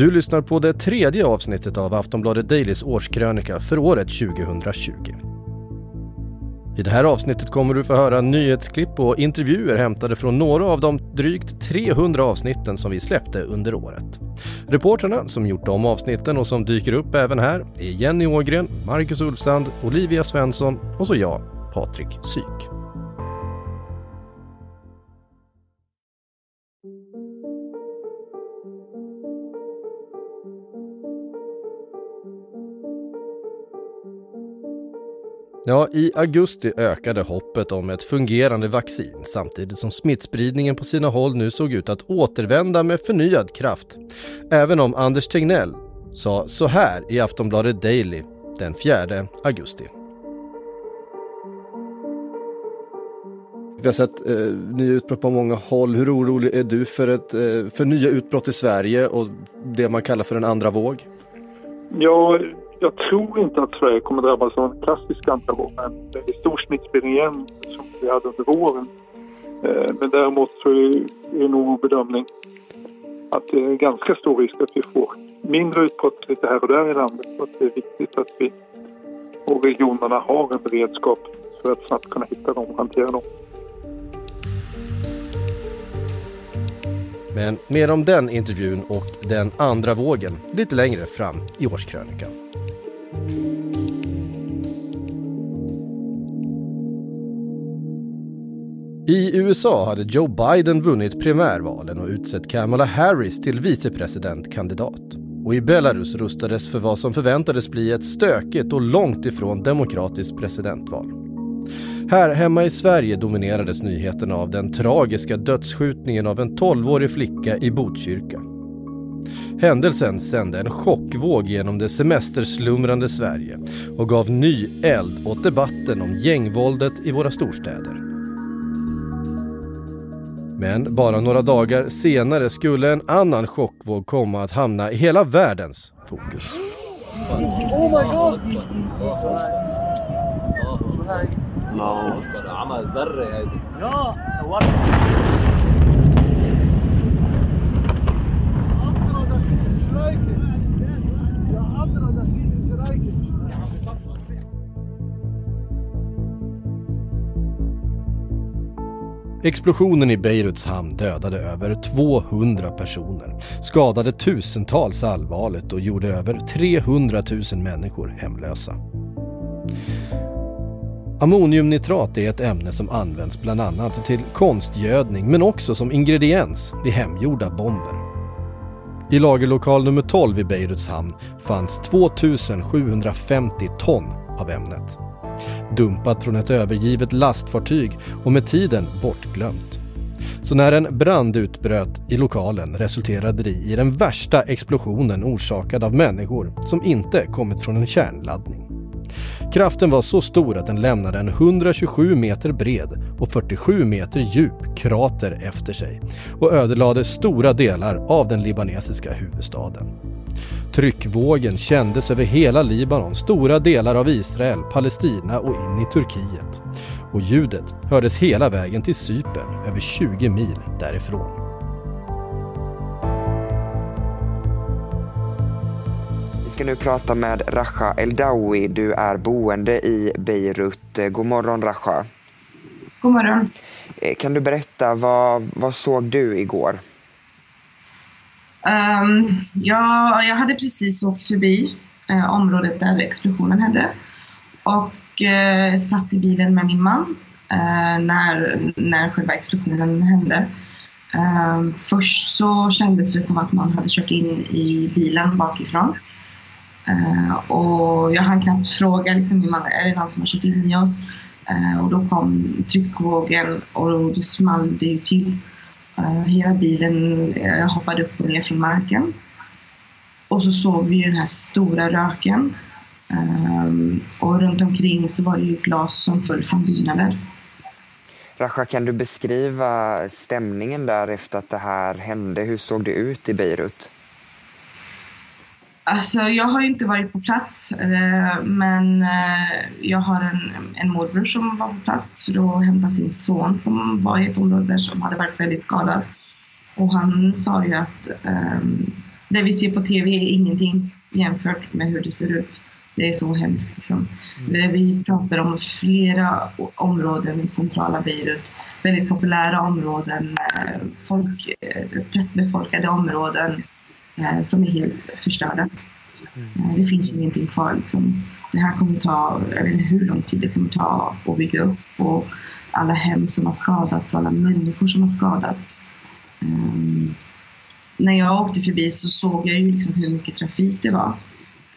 Du lyssnar på det tredje avsnittet av Aftonbladet Dailys årskrönika för året 2020. I det här avsnittet kommer du få höra nyhetsklipp och intervjuer hämtade från några av de drygt 300 avsnitten som vi släppte under året. Reportrarna som gjort de avsnitten och som dyker upp även här är Jenny Ågren, Marcus Ulfsand, Olivia Svensson och så jag, Patrik Syk. Ja, i augusti ökade hoppet om ett fungerande vaccin samtidigt som smittspridningen på sina håll nu såg ut att återvända med förnyad kraft. Även om Anders Tegnell sa så här i Aftonbladet Daily den 4 augusti. Vi har sett eh, nya utbrott på många håll. Hur orolig är du för, ett, eh, för nya utbrott i Sverige och det man kallar för en andra våg? Ja, jag tror inte att Sverige kommer drabbas av en klassisk andra våg, men det är stor smittspridning igen som vi hade under våren. Eh, men däremot så är det nog vår bedömning att det är ganska stor risk att vi får mindre utbrott lite här och där i landet och att det är viktigt att vi och regionerna har en beredskap för att snabbt kunna hitta dem och hantera dem. Men mer om den intervjun och den andra vågen lite längre fram i årskrönikan. I USA hade Joe Biden vunnit primärvalen och utsett Kamala Harris till vicepresidentkandidat. Och i Belarus rustades för vad som förväntades bli ett stökigt och långt ifrån demokratiskt presidentval. Här hemma i Sverige dominerades nyheterna av den tragiska dödsskjutningen av en 12-årig flicka i Botkyrka. Händelsen sände en chockvåg genom det semesterslumrande Sverige och gav ny eld åt debatten om gängvåldet i våra storstäder. Men bara några dagar senare skulle en annan chockvåg komma att hamna i hela världens fokus. Oh my God! Explosionen i Beiruts hamn dödade över 200 personer, skadade tusentals allvarligt och gjorde över 300 000 människor hemlösa. Ammoniumnitrat är ett ämne som används bland annat till konstgödning men också som ingrediens vid hemgjorda bomber. I lagerlokal nummer 12 i Beiruts hamn fanns 2750 ton av ämnet dumpat från ett övergivet lastfartyg och med tiden bortglömt. Så när en brand utbröt i lokalen resulterade det i den värsta explosionen orsakad av människor som inte kommit från en kärnladdning. Kraften var så stor att den lämnade en 127 meter bred och 47 meter djup krater efter sig och ödelade stora delar av den libanesiska huvudstaden. Tryckvågen kändes över hela Libanon, stora delar av Israel, Palestina och in i Turkiet. Och ljudet hördes hela vägen till Cypern, över 20 mil därifrån. Vi ska nu prata med Raja Eldawi. Du är boende i Beirut. God morgon Raja. God morgon. Eh, kan du berätta, vad, vad såg du igår? Um, ja, jag hade precis åkt förbi uh, området där explosionen hände och uh, satt i bilen med min man uh, när, när själva explosionen hände. Um, först så kändes det som att någon hade kört in i bilen bakifrån. Ehm, och jag hann knappt fråga liksom, min man, är det någon som har kört in i oss? och då kom tryckvågen och då small det till. Eh, hela bilen eh, hoppade upp och ner från marken. Och så såg vi den här stora röken. Eh, och runt omkring så var det ju glas som föll från byggnader. Rasha, kan du beskriva stämningen där efter att det här hände? Hur såg det ut i Beirut? Alltså, jag har ju inte varit på plats, eh, men eh, jag har en, en morbror som var på plats för att hämta sin son som var i ett område som hade varit väldigt skadad. Och han sa ju att um, det vi ser på TV är ingenting jämfört med hur det ser ut. Det är så hemskt. Liksom. Mm. Vi pratar om flera områden i centrala Beirut, väldigt populära områden, eh, folk, tättbefolkade områden som är helt förstörda. Mm. Det finns ingenting kvar. Liksom. Det här kommer ta, jag vet inte hur lång tid det kommer ta att bygga upp och alla hem som har skadats, alla människor som har skadats. Um, när jag åkte förbi så såg jag ju liksom hur mycket trafik det var.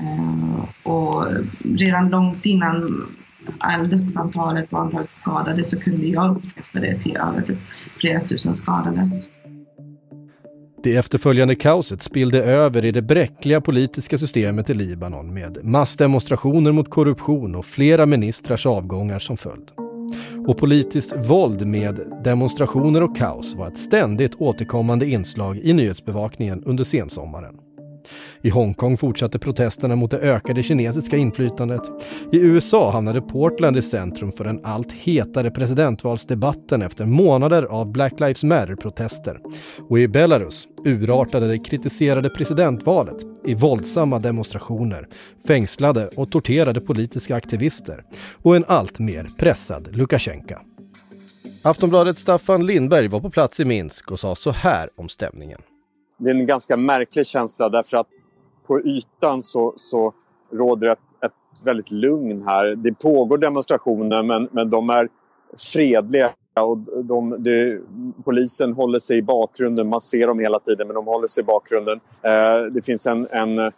Uh, och redan långt innan dödsantalet och antalet skadade så kunde jag uppskatta det till över flera tusen skadade. Det efterföljande kaoset spillde över i det bräckliga politiska systemet i Libanon med massdemonstrationer mot korruption och flera ministrars avgångar som följd. Och politiskt våld med demonstrationer och kaos var ett ständigt återkommande inslag i nyhetsbevakningen under sensommaren. I Hongkong fortsatte protesterna mot det ökade kinesiska inflytandet. I USA hamnade Portland i centrum för den allt hetare presidentvalsdebatten efter månader av Black Lives Matter-protester. Och i Belarus urartade det kritiserade presidentvalet i våldsamma demonstrationer, fängslade och torterade politiska aktivister och en allt mer pressad Lukasjenko. Aftonbladets Staffan Lindberg var på plats i Minsk och sa så här om stämningen det är en ganska märklig känsla därför att på ytan så, så råder ett, ett väldigt lugn här. Det pågår demonstrationer men, men de är fredliga och de, de, polisen håller sig i bakgrunden. Man ser dem hela tiden men de håller sig i bakgrunden. Eh, det finns en, en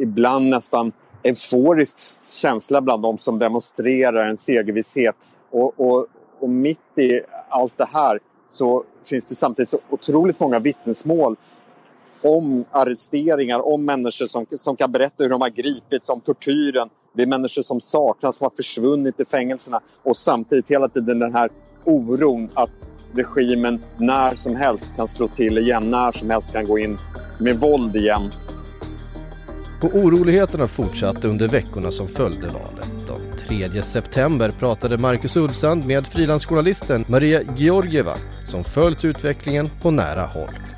ibland nästan euforisk känsla bland de som demonstrerar, en segervisshet. Och, och, och mitt i allt det här så finns det samtidigt så otroligt många vittnesmål om arresteringar, om människor som, som kan berätta hur de har gripits, om tortyren. Det är människor som saknas, som har försvunnit i fängelserna och samtidigt hela tiden den här oron att regimen när som helst kan slå till igen, när som helst kan gå in med våld igen. Och oroligheterna fortsatte under veckorna som följde valet. Den 3 september pratade Marcus Ulfsand med frilansjournalisten Maria Georgieva som följt utvecklingen på nära håll.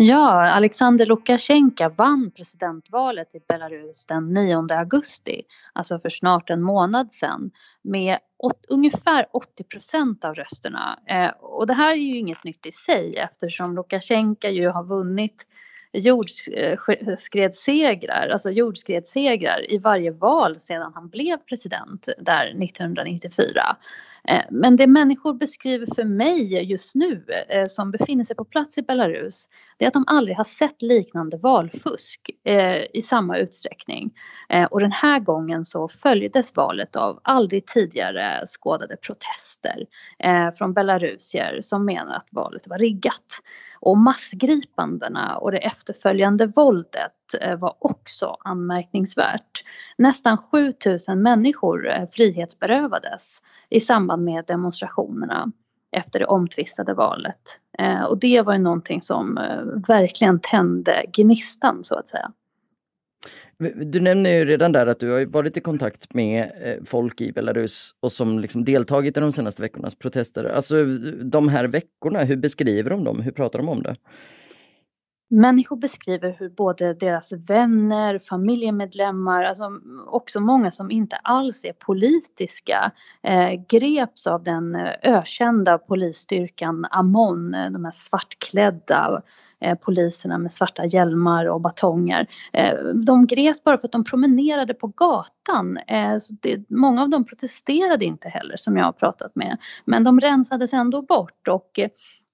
Ja, Alexander Lukasjenko vann presidentvalet i Belarus den 9 augusti, alltså för snart en månad sedan, med åt, ungefär 80 procent av rösterna. Eh, och det här är ju inget nytt i sig eftersom Lukasjenko ju har vunnit jordskredssegrar, eh, eh, alltså jordskredssegrar i varje val sedan han blev president där 1994. Eh, men det människor beskriver för mig just nu eh, som befinner sig på plats i Belarus det är att de aldrig har sett liknande valfusk eh, i samma utsträckning. Och den här gången så följdes valet av aldrig tidigare skådade protester från belarusier som menar att valet var riggat. Och massgripandena och det efterföljande våldet eh, var också anmärkningsvärt. Nästan 7000 människor eh, frihetsberövades i samband med demonstrationerna efter det omtvistade valet. Eh, och det var ju någonting som verkligen tände gnistan så att säga. Du nämner ju redan där att du har varit i kontakt med eh, folk i Belarus och som liksom deltagit i de senaste veckornas protester. Alltså de här veckorna, hur beskriver de dem? Hur pratar de om det? Människor beskriver hur både deras vänner, familjemedlemmar, alltså också många som inte alls är politiska, eh, greps av den eh, ökända polisstyrkan Amon, eh, de här svartklädda Eh, poliserna med svarta hjälmar och batonger. Eh, de greps bara för att de promenerade på gatan. Eh, så det, många av dem protesterade inte heller som jag har pratat med. Men de rensades ändå bort och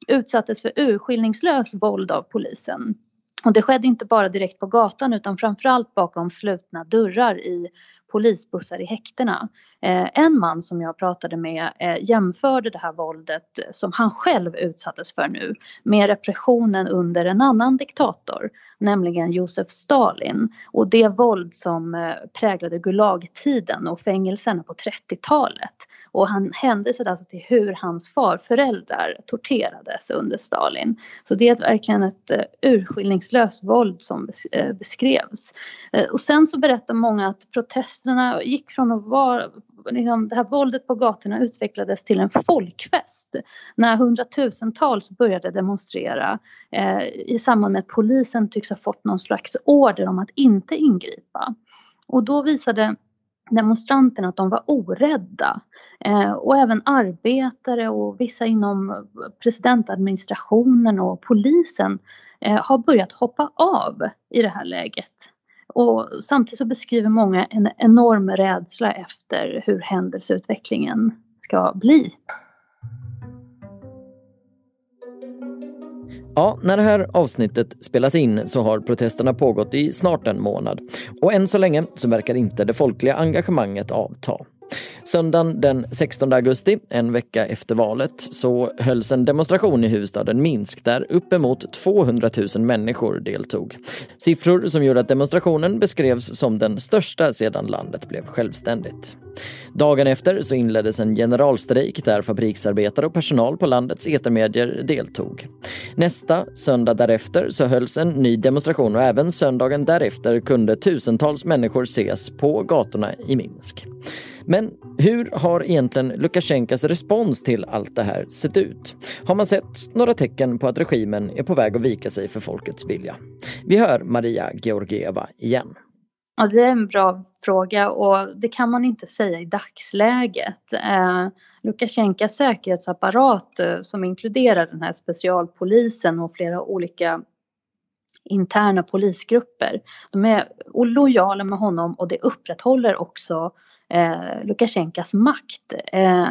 utsattes för urskillningslös våld av polisen. Och det skedde inte bara direkt på gatan utan framförallt bakom slutna dörrar i polisbussar i häktena. Eh, en man som jag pratade med eh, jämförde det här våldet som han själv utsattes för nu med repressionen under en annan diktator, nämligen Josef Stalin och det våld som eh, präglade Gulagtiden och fängelserna på 30-talet. Och han hänvisade alltså till hur hans farföräldrar torterades under Stalin. Så det är verkligen ett urskillningslöst våld som beskrevs. Och sen så berättar många att protester protesterna gick från att vara, liksom, det här våldet på gatorna utvecklades till en folkfest när hundratusentals började demonstrera eh, i samband med att polisen tycks ha fått någon slags order om att inte ingripa. Och då visade demonstranterna att de var orädda. Eh, och även arbetare och vissa inom presidentadministrationen och polisen eh, har börjat hoppa av i det här läget. Och samtidigt så beskriver många en enorm rädsla efter hur händelseutvecklingen ska bli. Ja, när det här avsnittet spelas in så har protesterna pågått i snart en månad och än så länge så verkar inte det folkliga engagemanget avta. Söndagen den 16 augusti, en vecka efter valet, så hölls en demonstration i huvudstaden Minsk där uppemot 200 000 människor deltog. Siffror som gjorde att demonstrationen beskrevs som den största sedan landet blev självständigt. Dagen efter så inleddes en generalstrejk där fabriksarbetare och personal på landets etermedier deltog. Nästa söndag därefter så hölls en ny demonstration och även söndagen därefter kunde tusentals människor ses på gatorna i Minsk. Men hur har egentligen Lukasjenkos respons till allt det här sett ut? Har man sett några tecken på att regimen är på väg att vika sig för folkets vilja? Vi hör Maria Georgieva igen. Ja, det är en bra fråga och det kan man inte säga i dagsläget. Eh, Lukasjenkos säkerhetsapparat eh, som inkluderar den här specialpolisen och flera olika interna polisgrupper. De är lojala med honom och det upprätthåller också eh, Lukasjenkos makt. Eh,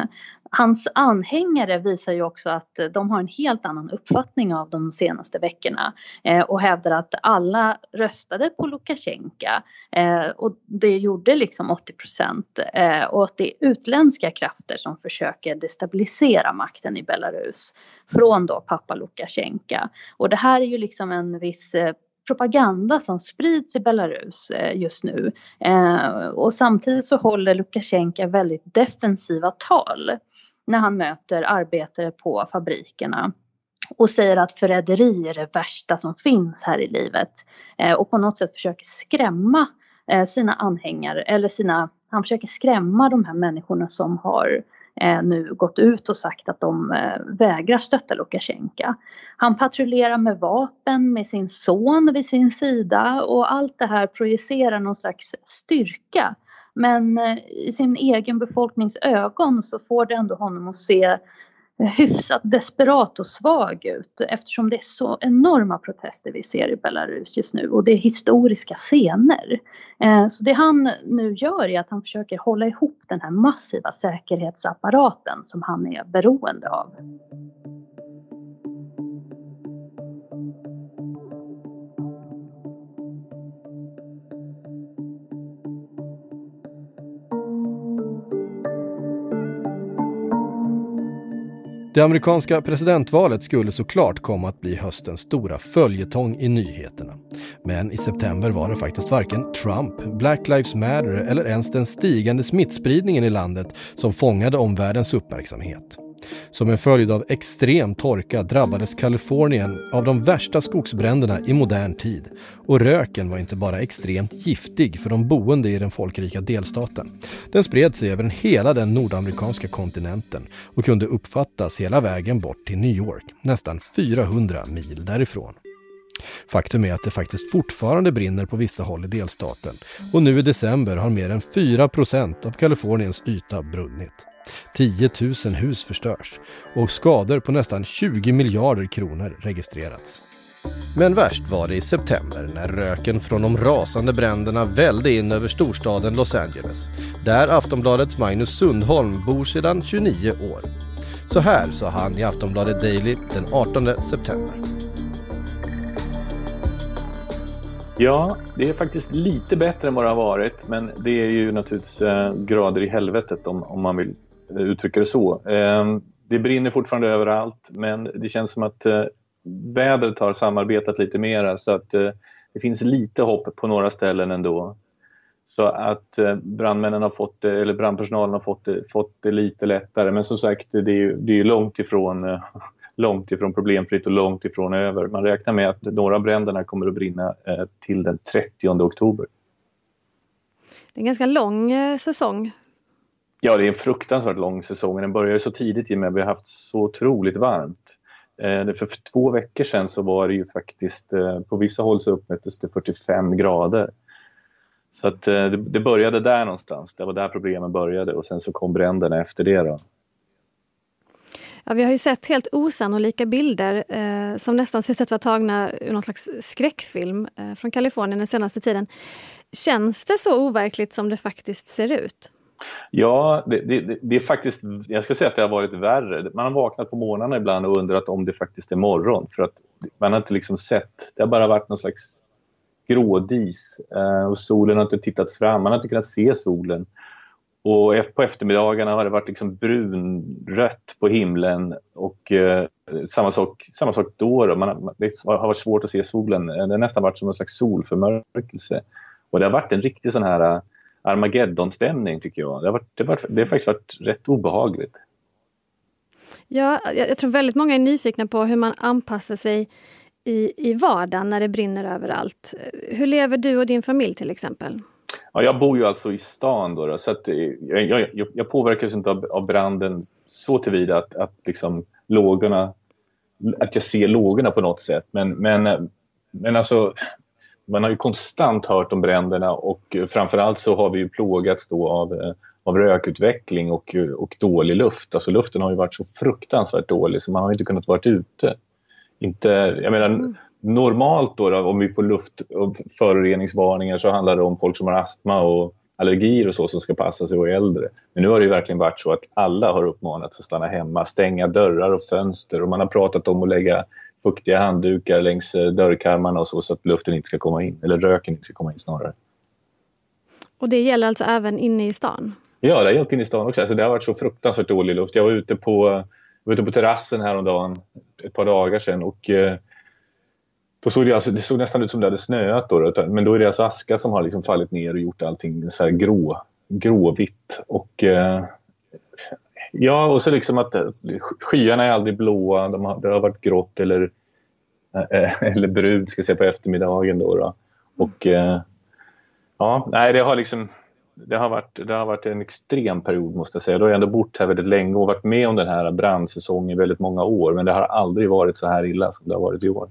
hans anhängare visar ju också att de har en helt annan uppfattning av de senaste veckorna eh, och hävdar att alla röstade på Lukasjenko eh, och det gjorde liksom 80 procent eh, och att det är utländska krafter som försöker destabilisera makten i Belarus från då pappa Lukasjenko. Och det här är ju liksom en viss eh, propaganda som sprids i Belarus eh, just nu. Eh, och samtidigt så håller Lukasjenko väldigt defensiva tal när han möter arbetare på fabrikerna och säger att förräderi är det värsta som finns här i livet eh, och på något sätt försöker skrämma sina anhängare eller sina, han försöker skrämma de här människorna som har eh, Eh, nu gått ut och sagt att de eh, vägrar stötta Lukasjenko. Han patrullerar med vapen med sin son vid sin sida och allt det här projicerar någon slags styrka. Men eh, i sin egen befolknings ögon så får det ändå honom att se hyfsat desperat och svag ut eftersom det är så enorma protester vi ser i Belarus just nu och det är historiska scener. Eh, så det han nu gör är att han försöker hålla ihop den här massiva säkerhetsapparaten som han är beroende av. Det amerikanska presidentvalet skulle såklart komma att bli höstens stora följetong i nyheterna. Men i september var det faktiskt varken Trump, Black Lives Matter eller ens den stigande smittspridningen i landet som fångade omvärldens uppmärksamhet. Som en följd av extrem torka drabbades Kalifornien av de värsta skogsbränderna i modern tid. Och röken var inte bara extremt giftig för de boende i den folkrika delstaten. Den spred sig över hela den nordamerikanska kontinenten och kunde uppfattas hela vägen bort till New York, nästan 400 mil därifrån. Faktum är att det faktiskt fortfarande brinner på vissa håll i delstaten och nu i december har mer än 4% av Kaliforniens yta brunnit. 10 000 hus förstörs och skador på nästan 20 miljarder kronor registrerats. Men värst var det i september när röken från de rasande bränderna vällde in över storstaden Los Angeles, där Aftonbladets Magnus Sundholm bor sedan 29 år. Så här sa han i Aftonbladet Daily den 18 september. Ja, det är faktiskt lite bättre än vad det har varit, men det är ju naturligtvis eh, grader i helvetet om, om man vill Eh, uttrycka det så. Ehm, det brinner fortfarande överallt men det känns som att eh, vädret har samarbetat lite mera så att eh, det finns lite hopp på några ställen ändå. Så att brandmännen har fått det, eller brandpersonalen har fått det, fått det lite lättare. Men som sagt, det är det är långt, ifrån, långt ifrån problemfritt och långt ifrån över. Man räknar med att några bränderna kommer att brinna till den 30 oktober. det är en ganska lång säsong. Ja, det är en fruktansvärt lång säsong. Den började så tidigt i och med att vi har haft så otroligt varmt. Eh, för två veckor sedan så var det ju faktiskt, eh, på vissa håll så uppmättes det 45 grader. Så att eh, det började där någonstans, det var där problemen började och sen så kom bränderna efter det. Då. Ja, vi har ju sett helt osannolika bilder eh, som nästan ser ut att vara tagna ur någon slags skräckfilm eh, från Kalifornien den senaste tiden. Känns det så overkligt som det faktiskt ser ut? Ja, det, det, det, är faktiskt, jag ska säga att det har varit värre. Man har vaknat på morgnarna ibland och undrat om det faktiskt är morgon. För att man har inte liksom sett, det har bara varit någon slags grådis eh, och solen har inte tittat fram, man har inte kunnat se solen. Och på eftermiddagarna har det varit liksom brunrött på himlen och eh, samma, sak, samma sak då. då. Man, det har varit svårt att se solen. Det har nästan varit som en slags solförmörkelse. Och det har varit en riktig sån här Armageddon-stämning tycker jag. Det har, varit, det, har varit, det har faktiskt varit rätt obehagligt. Ja, jag tror väldigt många är nyfikna på hur man anpassar sig i, i vardagen när det brinner överallt. Hur lever du och din familj till exempel? Ja, jag bor ju alltså i stan då, då så att eh, jag, jag, jag påverkas inte av, av branden så tillvida att, att liksom lågorna, att jag ser lågorna på något sätt. Men, men, men alltså, man har ju konstant hört om bränderna och framförallt så har vi ju plågats då av, eh, av rökutveckling och, och dålig luft. Alltså luften har ju varit så fruktansvärt dålig så man har inte kunnat vara ute. Inte, jag menar, mm normalt då, då, om vi får luftföroreningsvarningar så handlar det om folk som har astma och allergier och så som ska passa sig och äldre. Men nu har det verkligen varit så att alla har uppmanats att stanna hemma, stänga dörrar och fönster och man har pratat om att lägga fuktiga handdukar längs eh, dörrkarmarna och så, så att luften inte ska komma in, eller röken inte ska komma in snarare. Och det gäller alltså även inne i stan? Ja, det har gällt inne i stan också. Alltså, det har varit så fruktansvärt dålig luft. Jag var ute på, var ute på terrassen häromdagen, ett par dagar sedan och eh, då såg det, alltså, det såg nästan ut som det hade snöat. Då, men då är det alltså aska som har liksom fallit ner och gjort allting så här grå, gråvitt. Och, eh, ja, och så liksom att eh, skyarna är aldrig blåa. De har, det har varit grått eller, eh, eh eller brunt ska säga, på eftermiddagen. Då, då. Och, eh, ja, nej, det har liksom det har, varit, det har varit en extrem period måste jag säga. Då har jag ändå bott här väldigt länge och varit med om den här brandsäsongen i väldigt många år. Men det har aldrig varit så här illa som det har varit i år.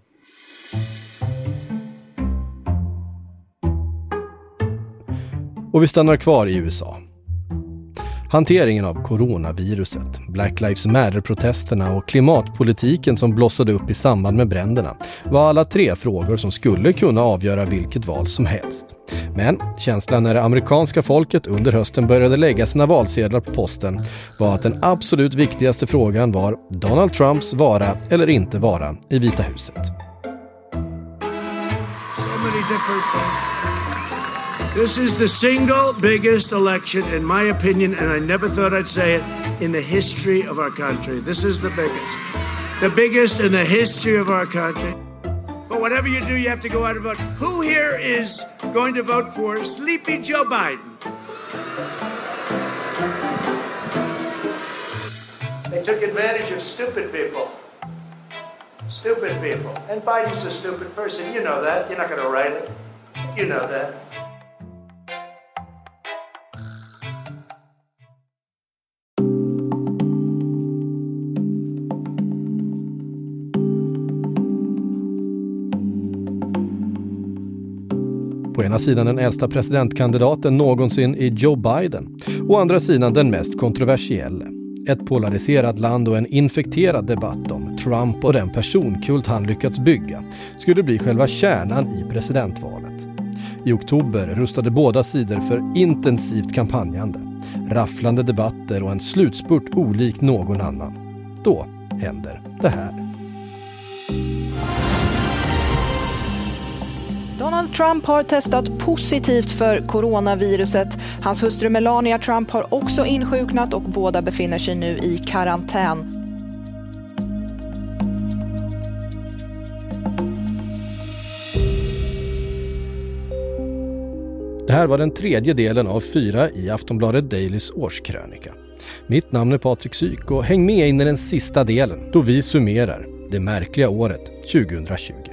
Och vi stannar kvar i USA. Hanteringen av coronaviruset, Black Lives Matter-protesterna och klimatpolitiken som blossade upp i samband med bränderna var alla tre frågor som skulle kunna avgöra vilket val som helst. Men känslan när det amerikanska folket under hösten började lägga sina valsedlar på posten var att den absolut viktigaste frågan var Donald Trumps vara eller inte vara i Vita huset. This is the single biggest election, in my opinion, and I never thought I'd say it, in the history of our country. This is the biggest. The biggest in the history of our country. But whatever you do, you have to go out and vote. Who here is going to vote for Sleepy Joe Biden? They took advantage of stupid people. Stupid people. And Biden's a stupid person. You know that. You're not going to write it. You know that. Å ena sidan den äldsta presidentkandidaten någonsin i Joe Biden. Å andra sidan den mest kontroversiella. Ett polariserat land och en infekterad debatt om Trump och den personkult han lyckats bygga skulle bli själva kärnan i presidentvalet. I oktober rustade båda sidor för intensivt kampanjande, rafflande debatter och en slutspurt olik någon annan. Då händer det här. Donald Trump har testat positivt för coronaviruset. Hans hustru Melania Trump har också insjuknat och båda befinner sig nu i karantän. Det här var den tredje delen av fyra i Aftonbladet Dailys årskrönika. Mitt namn är Patrik Syk och häng med in i den sista delen då vi summerar det märkliga året 2020.